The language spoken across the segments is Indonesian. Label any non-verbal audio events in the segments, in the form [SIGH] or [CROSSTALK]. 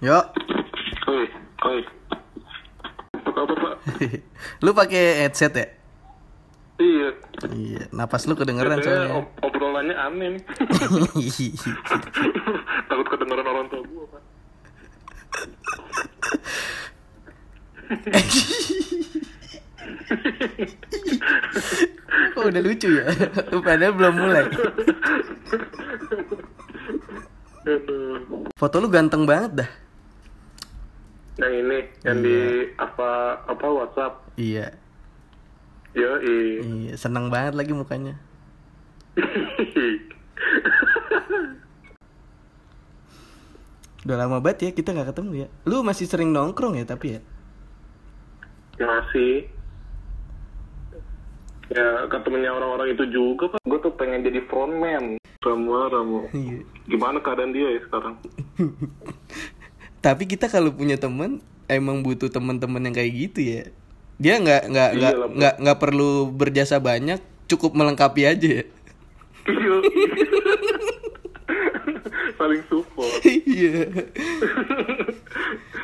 Yo, Oi, oi. Apa kabar, Pak? [LAUGHS] lu pakai headset ya? Iya. Iya, napas lu kedengeran soalnya. ob- obrolannya aneh nih. [LAUGHS] Takut kedengeran orang tua gua, Pak. oh, udah lucu ya? Padahal belum mulai. Foto lu ganteng banget dah. Yang ini, yang di apa apa WhatsApp. Iya. Yo, Iya, seneng banget lagi mukanya. [LAUGHS] Udah lama banget ya kita nggak ketemu ya. Lu masih sering nongkrong ya tapi ya? Masih. Ya, ketemunya orang-orang itu juga, Pak. Gue tuh pengen jadi frontman. Ramu, Ramu. Iya. Gimana keadaan dia ya sekarang? [LAUGHS] Tapi kita kalau punya temen emang butuh teman-teman yang kayak gitu ya. Dia nggak nggak nggak Iya Bro. nggak nggak perlu berjasa banyak, cukup melengkapi aja ya. [LAUGHS] Saling support. [LAUGHS] Iya.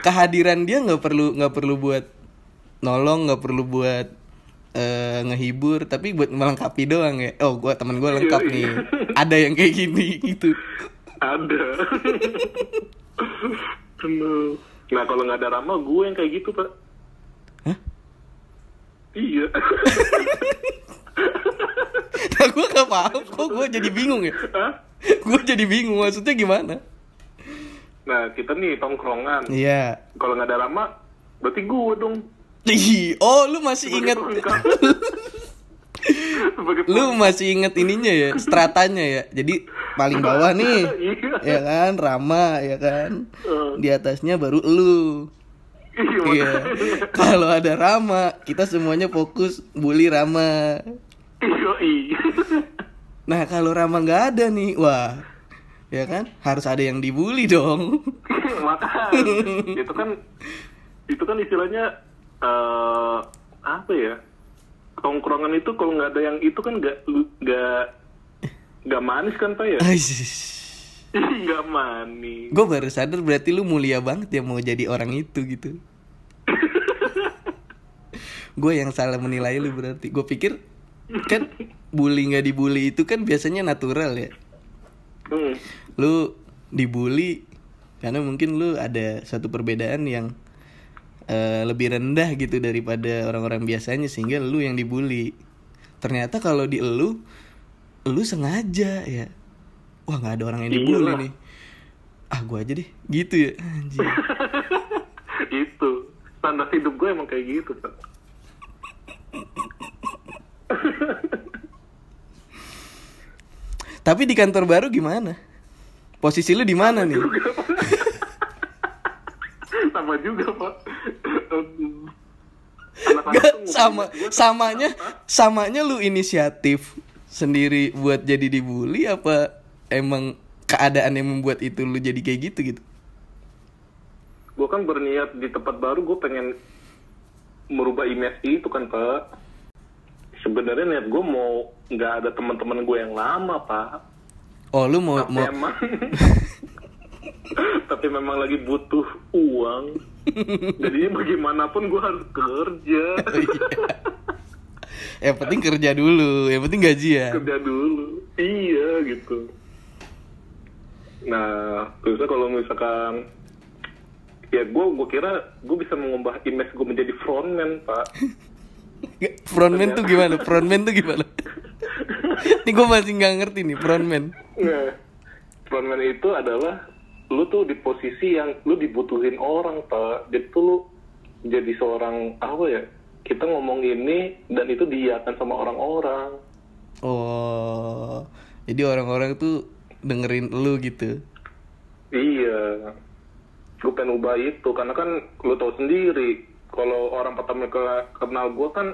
Kehadiran dia nggak perlu nggak perlu buat nolong, nggak perlu buat eh, ngehibur, tapi buat melengkapi doang ya. Oh, gua teman gua lengkap Iya, nih. iya. Ada yang kayak gini gitu. Ada. [LAUGHS] Aduh. Nah kalau nggak ada Rama, gue yang kayak gitu pak. Hah? Iya. [LAUGHS] Nah, gua gak paham kok gua jadi bingung ya. Hah? Gua jadi bingung maksudnya gimana? nah kita nih tongkrongan. Iya. Kalau nggak ada Rama, berarti gue dong. Ih, oh lu masih Sebagai. Sebagai [LAUGHS] lu masih inget ininya ya stratanya ya jadi paling bawah nih [LAUGHS] Iya. ya kan Rama ya kan Eh. di atasnya baru lu Iya. iya kalau ada Rama kita semuanya fokus bully Rama Iya. nah kalau Rama nggak ada nih wah ya kan harus ada yang dibully dong [LAUGHS] itu kan itu kan istilahnya eh apa ya? Tongkrongan itu kalau nggak ada yang itu kan nggak nggak nggak manis kan pak ya? [LAUGHS] Nggak manis. gue baru sadar berarti lu mulia banget ya mau jadi orang itu gitu [LAUGHS] gue yang salah menilai lu berarti gue pikir kan bully nggak dibully itu kan biasanya natural ya Hmm. lu dibully karena mungkin lu ada satu perbedaan yang eh, lebih rendah gitu daripada orang-orang biasanya sehingga lu yang dibully. Ternyata kalau di lu lu sengaja ya. Wah nggak ada orang yang dibully Iyalah. nih. Ah gua aja deh. Gitu ya anjir [LAUGHS] itu standar hidup gue emang kayak gitu tapi di kantor baru gimana? Posisi lu di mana nih sama juga pak. [LAUGHS] Gak, sama samanya samanya lu inisiatif sendiri buat jadi dibully apa emang keadaan yang membuat itu lu jadi kayak gitu gitu? Gue kan berniat di tempat baru gue pengen merubah image itu kan pak. Sebenarnya niat gue mau nggak ada teman-teman gue yang lama pak. Oh lu mau tapi mau emang [LAUGHS] tapi memang lagi butuh uang. Jadi bagaimanapun gue harus kerja. Yang penting kerja dulu yang penting gajian. Kerja dulu. Iya gitu. Nah terusnya kalau misalkan ya gue gue kira gue bisa mengubah image gue menjadi frontman pak. [LAUGHS] Frontman tuh gimana? Frontman tuh gimana? [LAUGHS] Ini gue masih nggak ngerti nih frontman. Nah, frontman itu adalah lu tuh di posisi yang lu dibutuhin orang, Pak. Jadi tuh lu jadi seorang apa ya? Kita ngomong ini dan itu diiakan sama orang-orang. oh jadi orang-orang tuh dengerin lu gitu Iya. Gue pengen ubah itu karena kan lu tahu sendiri kalau orang pertama ke kenal gue kan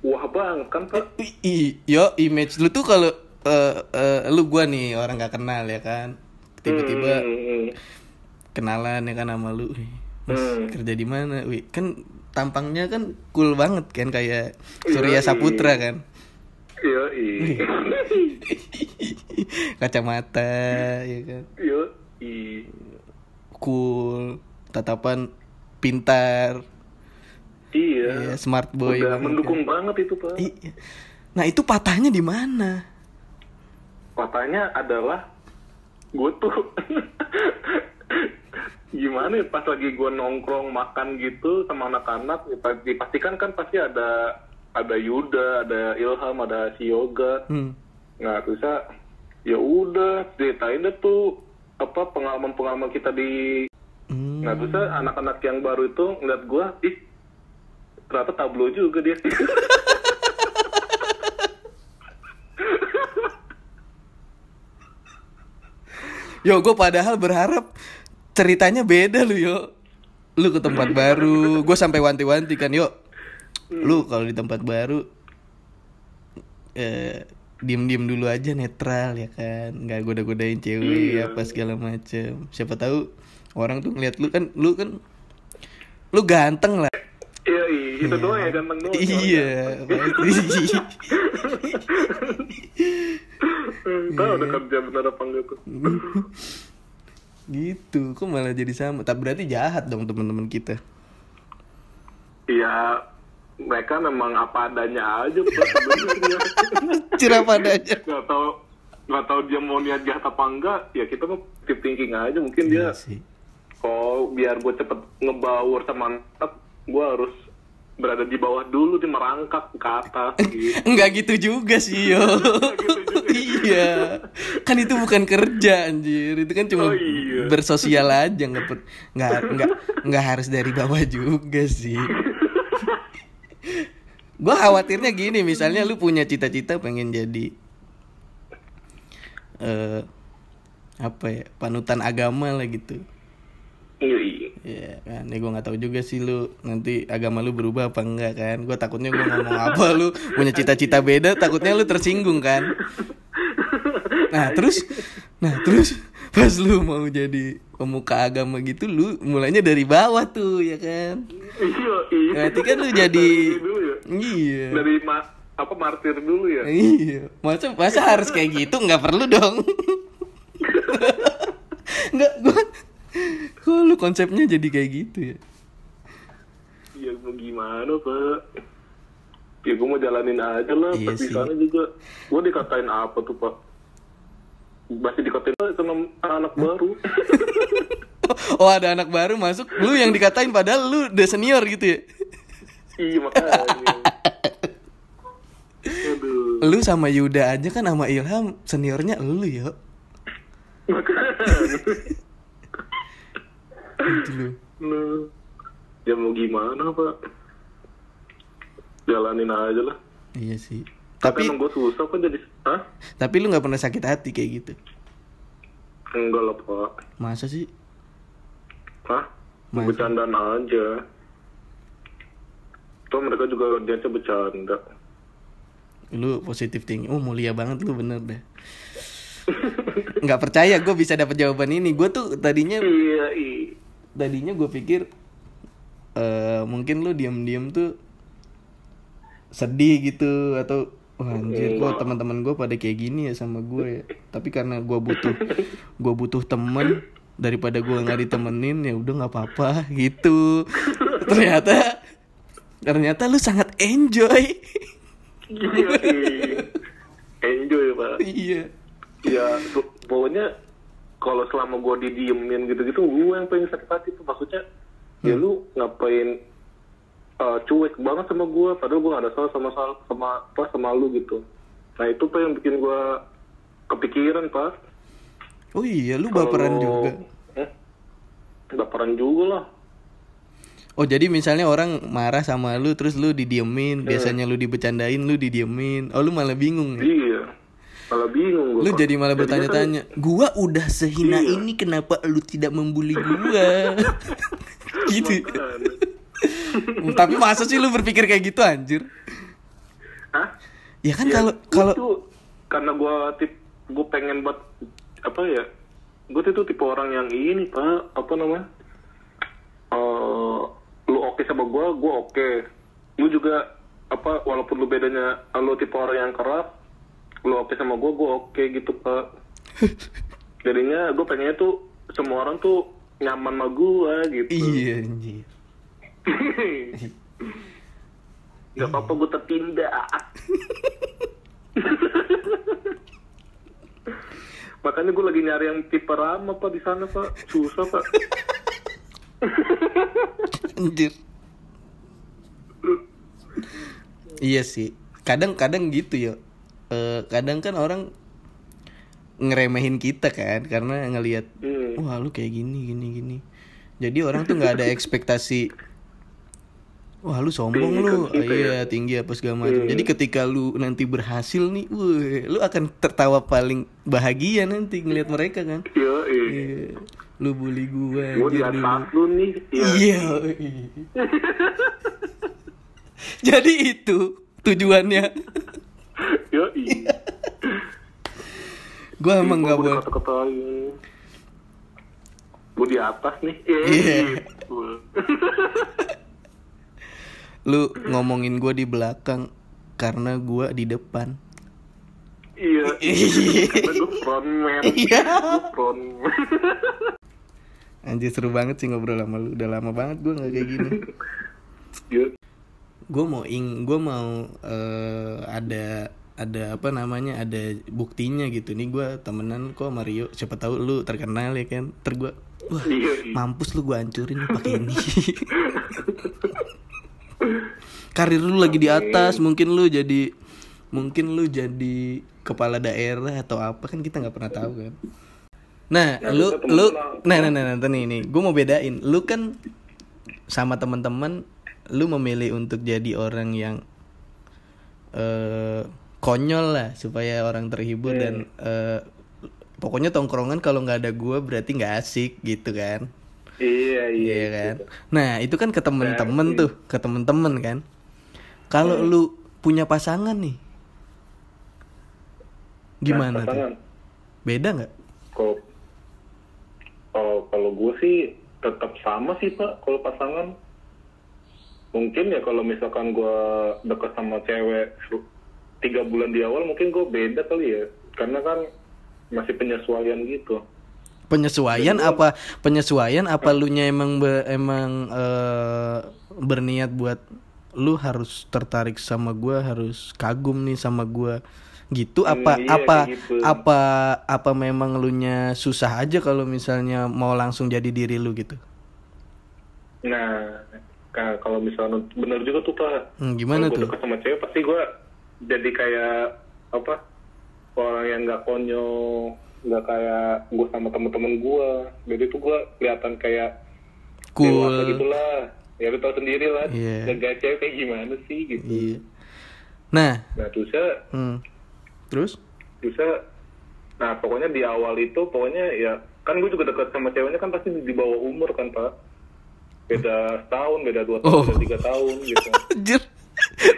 wah banget kan, Pak. I, i- yo image lu tuh kalau eh, eh, lu gua nih orang nggak kenal ya kan tiba-tiba Hmm, kenalan ya kan sama lu Mas Hmm. kerja di mana wih kan tampangnya kan cool banget kan kayak Surya Yoi. Saputra kan iya. [LAUGHS] kacamata ya kan iya. cool tatapan pintar Iya. Iya, smart boy Udah banget mendukung banget itu pak. Iya. Nah itu patahnya di mana? Katanya adalah gue tuh [LAUGHS] gimana ya pas lagi gue nongkrong makan gitu sama anak-anak ya, pa- dipastikan kan pasti ada ada Yuda, ada Ilham, ada si Yoga. Hmm. Nah terus ya udah ceritain deh tuh apa pengalaman-pengalaman kita di Hmm. Nah terus anak-anak yang baru itu ngeliat gue, ih ternyata tablo juga dia. [LAUGHS] Yo, gue padahal berharap ceritanya beda lu yo. Lu ke tempat baru, gue sampai wanti-wanti kan yo. Lu kalau di tempat baru eh diem-diem dulu aja netral ya kan, nggak goda-godain cewek Iya. apa segala macem. Siapa tahu orang tuh ngeliat lu kan, lu kan lu ganteng lah. Iya, iya, itu doang ya ganteng doang. Iya, pasti. [LAUGHS] [LAUGHS] Tahu udah kerja bener apa enggak tuh. [LAUGHS] gitu. Kok malah jadi sama? Tak berarti jahat dong teman-teman kita. Iya, mereka memang apa adanya aja sebenarnya. Cerah padanya. Gak tau nggak tahu dia mau niat jahat apa enggak ya kita mah keep thinking aja mungkin dia Iya sih. oh biar gue cepet ngebaur sama anak gue harus berada di bawah dulu di merangkak ke atas gitu Enggak gitu juga sih yo. [LAUGHS] gitu juga. iya. Kan itu bukan kerja anjir. Itu kan cuma Oh, iya. bersosial aja nggak nggak nggak nggak harus dari bawah juga sih. Gue khawatirnya gini, misalnya lu punya cita-cita pengen jadi eh apa ya panutan agama lah gitu. Iya kan, ya gue nggak tahu juga sih lu nanti agama lu berubah apa enggak kan? Gue takutnya gue ngomong apa lu punya cita-cita beda, takutnya lu tersinggung kan? Nah terus, nah terus pas lu mau jadi pemuka agama gitu, lu mulainya dari bawah tuh ya kan? iya iya Berarti kan lu jadi, Dari dulu ya iya, dari ma apa martir dulu ya iya. Masa masa harus kayak gitu? Nggak perlu dong. [LAUGHS] Nggak, gue, kok lu konsepnya jadi kayak gitu ya? ya mau gimana pak? Ya gue mau jalanin aja lah Iya juga. Gue dikatain apa tuh pak? Masih dikatain sama anak baru. [LAUGHS] Oh ada anak baru masuk, lu yang dikatain padahal lu udah senior gitu ya? iya makanya. [LAUGHS] Aduh. Lu sama Yuda aja kan sama Ilham seniornya lu ya? makanya Gitu lu. Nah, ya mau gimana pak jalanin aja lah Iya sih. tapi emang gue susah kan jadi hah tapi lu nggak pernah sakit hati kayak gitu? enggak lah pak Masa sih? hah Masa? bercandaan aja Tuh mereka juga dia bercanda Lu positif tinggi. Oh mulia banget lu bener deh. Nggak percaya gue bisa dapet jawaban ini. Gue tuh tadinya iya iya tadinya gue pikir eh mungkin lu diam-diam tuh sedih gitu atau wah anjir kok teman-teman gue pada kayak gini ya sama gue ya? Tapi karena gue butuh gue butuh temen daripada gue nggak ditemenin ya udah nggak apa-apa gitu. Ternyata ternyata lu sangat enjoy. Iya, iya. enjoy pak. Iya. Ya pokoknya kalau selama gue didiemin gitu-gitu gue yang pengen sakit hati tuh. Maksudnya ya lu ngapain uh, cuek banget sama gue padahal gue gak ada salah sama sama sama apa sama lu gitu. Nah itu pak yang bikin gue kepikiran pak. Oh iya lu baperan Kalau- juga. Eh, baperan juga lah. Oh jadi misalnya orang marah sama lu terus lu didiemin, biasanya lu dibecandain, lu didiemin. Oh lu malah bingung ya? iya malah bingung gue Lu jadi malah bertanya-tanya, gua udah sehina Iya. ini kenapa lu tidak membuli [LAUGHS] gua? gitu. [LAUGHS] Tapi masa sih lu berpikir kayak gitu anjir? Hah? Ya kan Ya, kalau gua kalau karena gue tip gue pengen buat apa ya gue tuh tipe orang yang ini pak apa namanya Eh, lu oke sama gue gue oke lu juga apa walaupun lu bedanya lu tipe orang yang keras lu oke sama gue gue oke gitu pak [LAUGHS] jadinya gue pengennya tuh semua orang tuh nyaman sama gua gitu. Iya anjir. Nggak apa-apa gua tertindak. [LAUGHS] Makanya gua lagi nyari yang tipe Rama pak di sana pak. Susah pak. [LAUGHS] Anjir. Iya sih. Kadang-kadang gitu ya Eh, kadang kan orang ngeremehin kita kan karena ngelihat Hmm. wah lu kayak gini gini gini jadi orang tuh nggak ada [LAUGHS] ekspektasi wah lu sombong Tinggi lu kan iya ya. tinggi apa segala macam Hmm. jadi ketika lu nanti berhasil nih wah lu akan tertawa paling bahagia nanti ngelihat mereka kan Yo, iya lu bully gua Gue di anjir atas dulu. lu nih. Ya. Iya. [LAUGHS] Jadi itu tujuannya. Yo, [LAUGHS] Gue emang nggak boleh. Kata-katain. Gue di atas nih. Iya. Iya. gitu. [LAUGHS] Lu ngomongin gue di belakang karena gue di depan. Iya. [LAUGHS] Karena gue frontman. Iya. Gue frontman. Anjir seru banget sih ngobrol sama lu. Udah lama banget gue nggak kayak gini. Yo. Gue mau ing, gue mau eh, ada ada apa namanya ada buktinya gitu. Nih gue temenan kok Mario siapa tahu lu terkenal ya kan? Ter gue wah Iya. iya. mampus lu gue hancurin pakai ini. [LAUGHS] Karir lu lagi di atas mungkin lu jadi mungkin lu jadi kepala daerah atau apa kan kita nggak pernah tahu kan. Nah Ya, lu lu nah nah nah, nah nih nih. Gue mau bedain. Lu kan sama teman-teman lu memilih untuk jadi orang yang eh konyol lah supaya orang terhibur dan eh, pokoknya tongkrongan kalau nggak ada gue berarti nggak asik gitu kan Iya, iya. Iya kan. Nah itu kan ke temen-temen tuh, ke temen-temen kan. Kalau lu punya pasangan nih, gimana tuh? Pasangan. Beda nggak? Kalau kalau kalau gue sih tetap sama sih pak. Kalau pasangan mungkin ya kalau misalkan gue deket sama cewek tiga bulan di awal mungkin gue beda kali ya. Karena kan masih penyesuaian gitu. Penyesuaian apa? Penyesuaian apa lu nya emang be- emang eh, berniat buat lu harus tertarik sama gua, harus kagum nih sama gua gitu apa Hmm, iya, apa gitu. apa apa memang lu nya susah aja kalau misalnya mau langsung jadi diri lu gitu Nah, ka- kalau misalnya bener juga tuh pak. Hmm, gimana kalau tuh? gue deket sama cewek pasti gue jadi kayak apa orang yang nggak konyol nggak kayak gue sama temen-temen gue jadi tuh gue kelihatan kayak cool. dewasa gitu lah ya lu tau sendiri lah Iya. jaga cewek kayak gimana sih gitu. Iya. Nah. Nah terusnya hmm. terus? Terusnya nah pokoknya di awal itu pokoknya ya kan gue juga dekat sama ceweknya kan pasti di bawah umur kan pak. Beda setahun beda dua tahun Oh. beda tiga tahun gitu. [LAUGHS] Anjir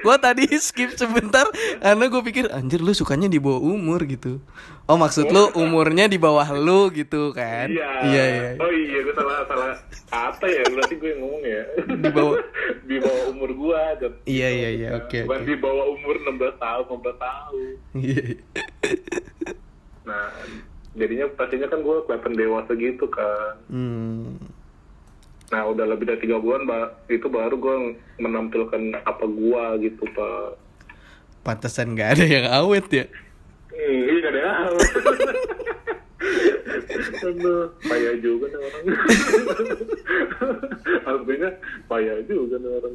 gua tadi skip sebentar karena gue pikir anjir lu sukanya di bawah umur gitu oh maksud lu umurnya di bawah lu gitu kan Iya. iya iya Oh iya, gue salah salah apa ya? Berarti gue ngomong ya. Di bawah- [LAUGHS] di bawah umur gue. Jat. Iya, iya, iya, oke, Bukan oke. di bawah umur 16 tahun, 15 tahun. iya Nah, jadinya pastinya kan gue kelihatan dewasa gitu kan. hmm. Nah, udah lebih dari tiga bulan, Mbak. Itu baru gue menampilkan apa gue gitu, Pak. pantesan nggak ada yang awet ya Hmm, iya ada yang [LAUGHS] Aduh, payah juga nih orang. [LAUGHS] Artinya payah juga nih orang.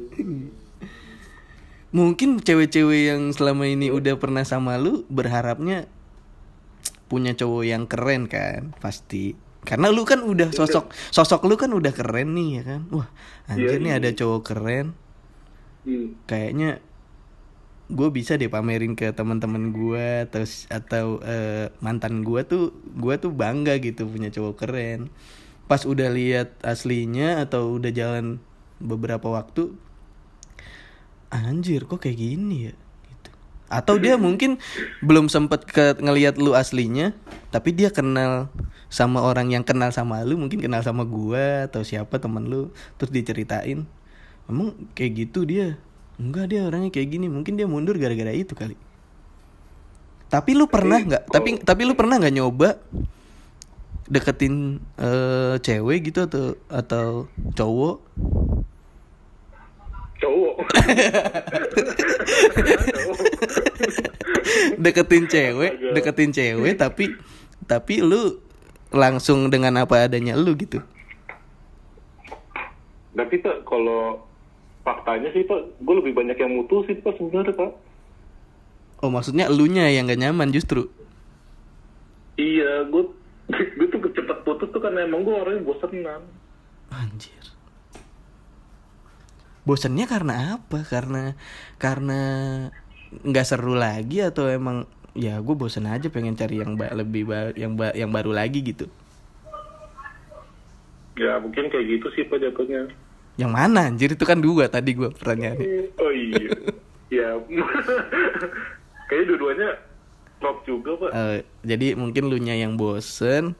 mungkin cewek-cewek yang selama ini udah pernah sama lu berharapnya punya cowok yang keren kan pasti karena lu kan udah sosok sosok lu kan udah keren nih ya kan? Wah anjir Iya, nih iya. ada cowok keren. Hmm. kayaknya gue bisa deh pamerin ke teman-teman gue atau atau eh, mantan gue tuh gue tuh bangga gitu punya cowok keren. Pas udah lihat aslinya atau udah jalan beberapa waktu anjir kok kayak gini ya? Gitu. Atau dia mungkin belum sempet ke ngelihat lu aslinya tapi dia kenal sama orang yang kenal sama lu mungkin kenal sama gua atau siapa temen lu terus diceritain. Emang kayak gitu dia? Enggak dia orangnya kayak gini. Mungkin dia mundur gara-gara itu kali. Tapi lu pernah nggak? tapi tapi lu pernah nggak nyoba deketin eh, cewek gitu atau atau cowok? Cowok. [LAUGHS] Deketin cewek deketin cewek tapi tapi lu langsung dengan apa adanya lu gitu? Tapi pak kalau faktanya sih pak gue lebih banyak yang mutusin pak sebenarnya pak. Oh maksudnya elunya yang gak nyaman justru? Iya gue [LAUGHS] gue tuh cepet putus tuh karena emang gue orangnya bosenan. Anjir. Bosannya karena apa? Karena karena nggak seru lagi atau emang ya gue bosan aja pengen cari yang ba- lebih ba- yang ba- yang baru lagi gitu. Ya mungkin kayak gitu sih pak jatuhnya. Yang mana anjir? Itu kan dua tadi gue pertanyaannya. [LAUGHS] Oh iya. Ya. [LAUGHS] Kayaknya dua-duanya top juga pak. Eh, jadi mungkin lu nya yang bosen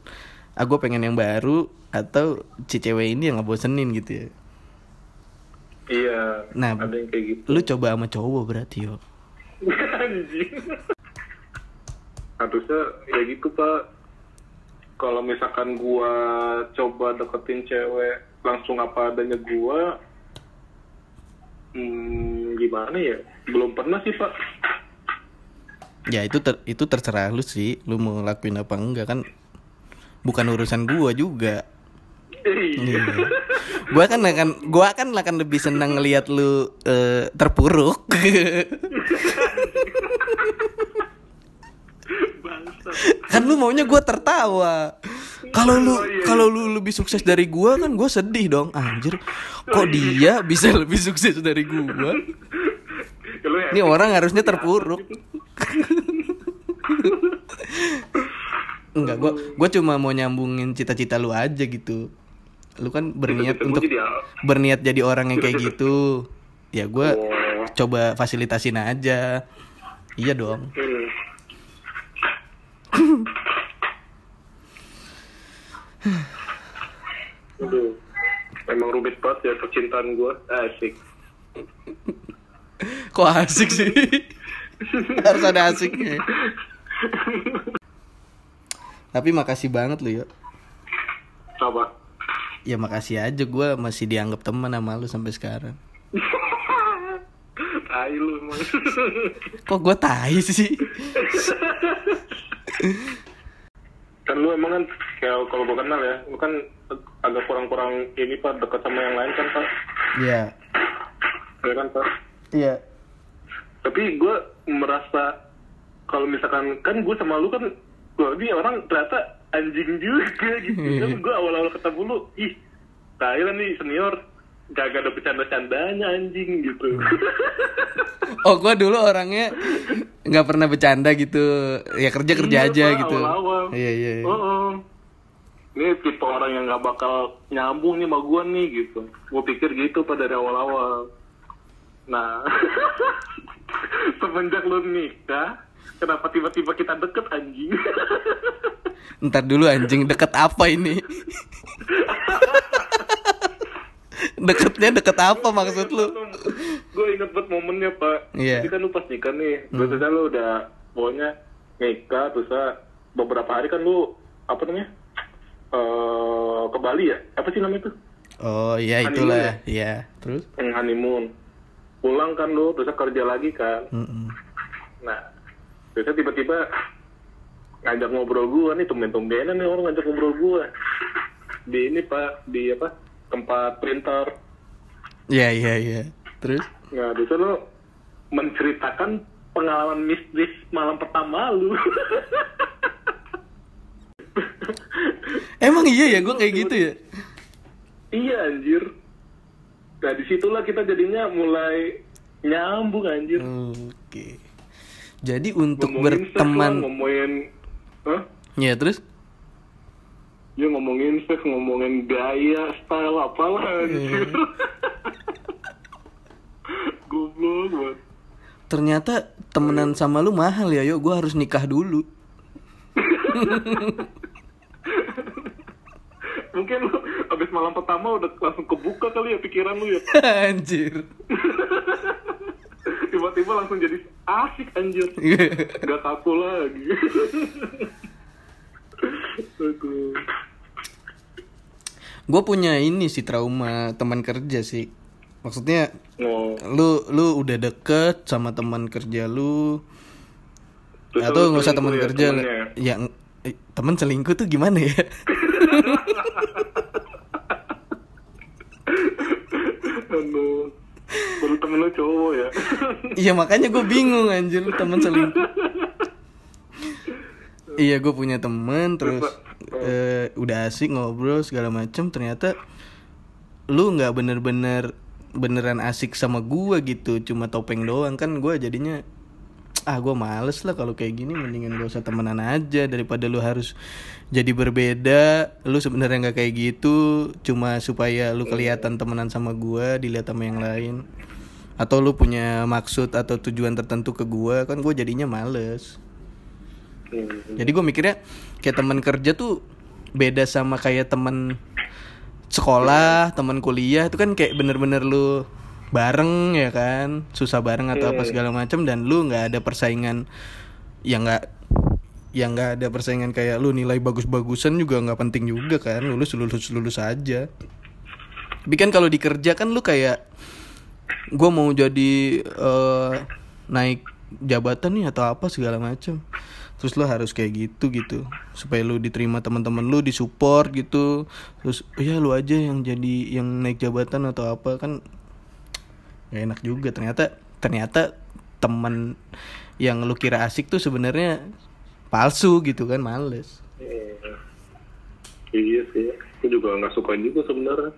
aku pengen yang baru atau si cewek ini yang ngebosenin gitu ya? Iya Nah, ada yang kayak gitu. lu coba sama cowok berarti yo [LAUGHS] harusnya ya gitu pak. Kalau misalkan gua coba deketin cewek langsung apa adanya gua hmm, gimana ya? Belum pernah sih pak. Ya itu ter- itu terserah lu sih lu mau lakuin apa enggak kan bukan urusan gua juga. Iya. Gua kan akan gua kan akan lebih senang ngelihat lu eh, terpuruk [LAUGHS] kan lu maunya gua tertawa. Kalau lu Oh, iya. kalau lu lebih sukses dari gua kan gua sedih dong. Anjir kok dia bisa lebih sukses dari Kalau ini orang harusnya terpuruk. enggak gua gua cuma mau nyambungin cita-cita lu aja gitu. Lu kan berniat untuk jadi berniat jadi orang yang kayak gitu. Ya gua Oh. coba fasilitasin aja. Iya dong. Hmm. Aduh, emang rumit banget ya percintaan gue. Asik. kok asik sih [LAUGHS] harus ada asiknya tapi makasih banget lu yuk Apa? ya makasih aja gua masih dianggap teman sama lu sampai sekarang [LAUGHS] Tai lu emang. kok gua tai sih [LAUGHS] kan lu emang kan kayak kalau gue kenal ya, lu kan agak kurang-kurang ini pak dekat sama yang lain kan pak, Iya ya kan pak. iya Tapi gue merasa kalau misalkan kan gue sama lu kan, gue ini orang ternyata anjing juga [LAUGHS] gitu. kan gue awal-awal ketemu lu, ih, Thailand nih senior, gak ada bercanda-candanya anjing gitu. [LAUGHS] oh gua dulu orangnya nggak pernah bercanda gitu ya kerja kerja Iya, aja Pak, gitu iya iya iya. Oh, oh. Ini tipe orang yang gak bakal nyambung nih sama gue nih gitu. Gue pikir gitu pak dari awal-awal. Nah, [LAUGHS] semenjak lu nikah, kenapa tiba-tiba kita deket anjing? [LAUGHS] ntar dulu anjing deket apa ini [LAUGHS] deketnya deket apa maksud lu gue inget banget momennya pak. Iya. Jadi kan lu pas nikah nih, biasanya lu udah pokoknya nikah terus ah, beberapa hari kan lu apa namanya? Eh ke Bali ya? Apa sih namanya tuh? oh iya itulah iya. Terus? Yang honeymoon. Pulang kan lu terus kerja lagi kan. Mm-mm. nah terus tiba-tiba ngajak ngobrol gua nih tumben-tumbenan nih orang ngajak ngobrol gua. Di ini pak di apa? Tempat printer. Iya iya iya. Terus? Nah terus lu menceritakan pengalaman mistis malam pertama lu [LAUGHS] emang iya ya gue kayak gitu ya? Iya anjir. Nah di situlah kita jadinya mulai nyambung anjir. Oke. Jadi untuk Ngomongin seks lah, berteman ngomongin Hah? ya terus? Ya ngomongin seks, ngomongin gaya, style apalah anjir. [LAUGHS] Goblok banget. ternyata temenan sama lu mahal ya yuk gue harus nikah dulu [LAUGHS] Mungkin lu abis malam pertama udah langsung kebuka kali ya pikiran lu ya. [LAUGHS] anjir. [LAUGHS] Tiba-tiba langsung jadi asik anjir. [LAUGHS] Gak kaku lagi. Gue punya ini sih trauma teman kerja sih. Maksudnya Oh, lu lu udah deket sama teman kerja lu. Terus atau nggak usah teman ya kerja yang eh, teman selingkuh tuh gimana ya aduh. Baru temen lu cowok ya. iya makanya gue bingung anjir teman selingkuh. Iya gue punya temen terus eh, udah asik ngobrol segala macem. Ternyata lu nggak bener-bener beneran asik sama gua gitu cuma topeng doang. Kan gua jadinya ah gue males lah kalau kayak gini mendingan gak usah temenan aja daripada lu harus jadi berbeda. Lu sebenarnya nggak kayak gitu cuma supaya lu kelihatan temenan sama gua dilihat sama yang lain. Atau lu punya maksud atau tujuan tertentu ke gua kan gue jadinya males. Jadi gue mikirnya kayak teman kerja tuh beda sama kayak teman sekolah, teman kuliah. Itu kan kayak bener-bener lu bareng ya kan, susah bareng atau apa segala macam dan lu nggak ada persaingan yang nggak yang nggak ada persaingan kayak lu nilai bagus-bagusan juga nggak penting juga kan, lulus lulus lulus aja. Tapi kan kalau di kerja kan lu kayak gue mau jadi eh, naik jabatan nih atau apa segala macam terus lo harus kayak gitu gitu. Supaya lu diterima teman-teman lu disupport gitu. Terus "Oh ya lu aja yang jadi yang naik jabatan atau apa. Kan gak enak juga ternyata ternyata teman yang lu kira asik tuh sebenarnya palsu gitu kan males Hmm. Iya sih. Aku juga nggak suka juga sebenarnya.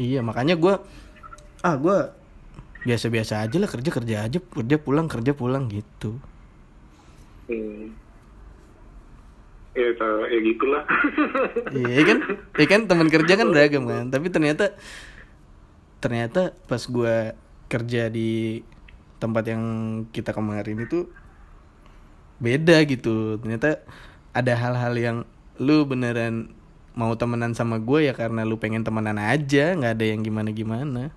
iya makanya gua ah gua biasa-biasa aja lah kerja kerja aja kerja pulang kerja pulang gitu Hmm. Ya, ya gitulah. Iya kan, iya kan teman kerja kan beragam kan. Tapi ternyata ternyata pas gua kerja di tempat yang kita kemarin itu beda gitu. Ternyata ada hal-hal yang lu beneran mau temenan sama gue ya karena lu pengen temenan aja, nggak ada yang gimana-gimana.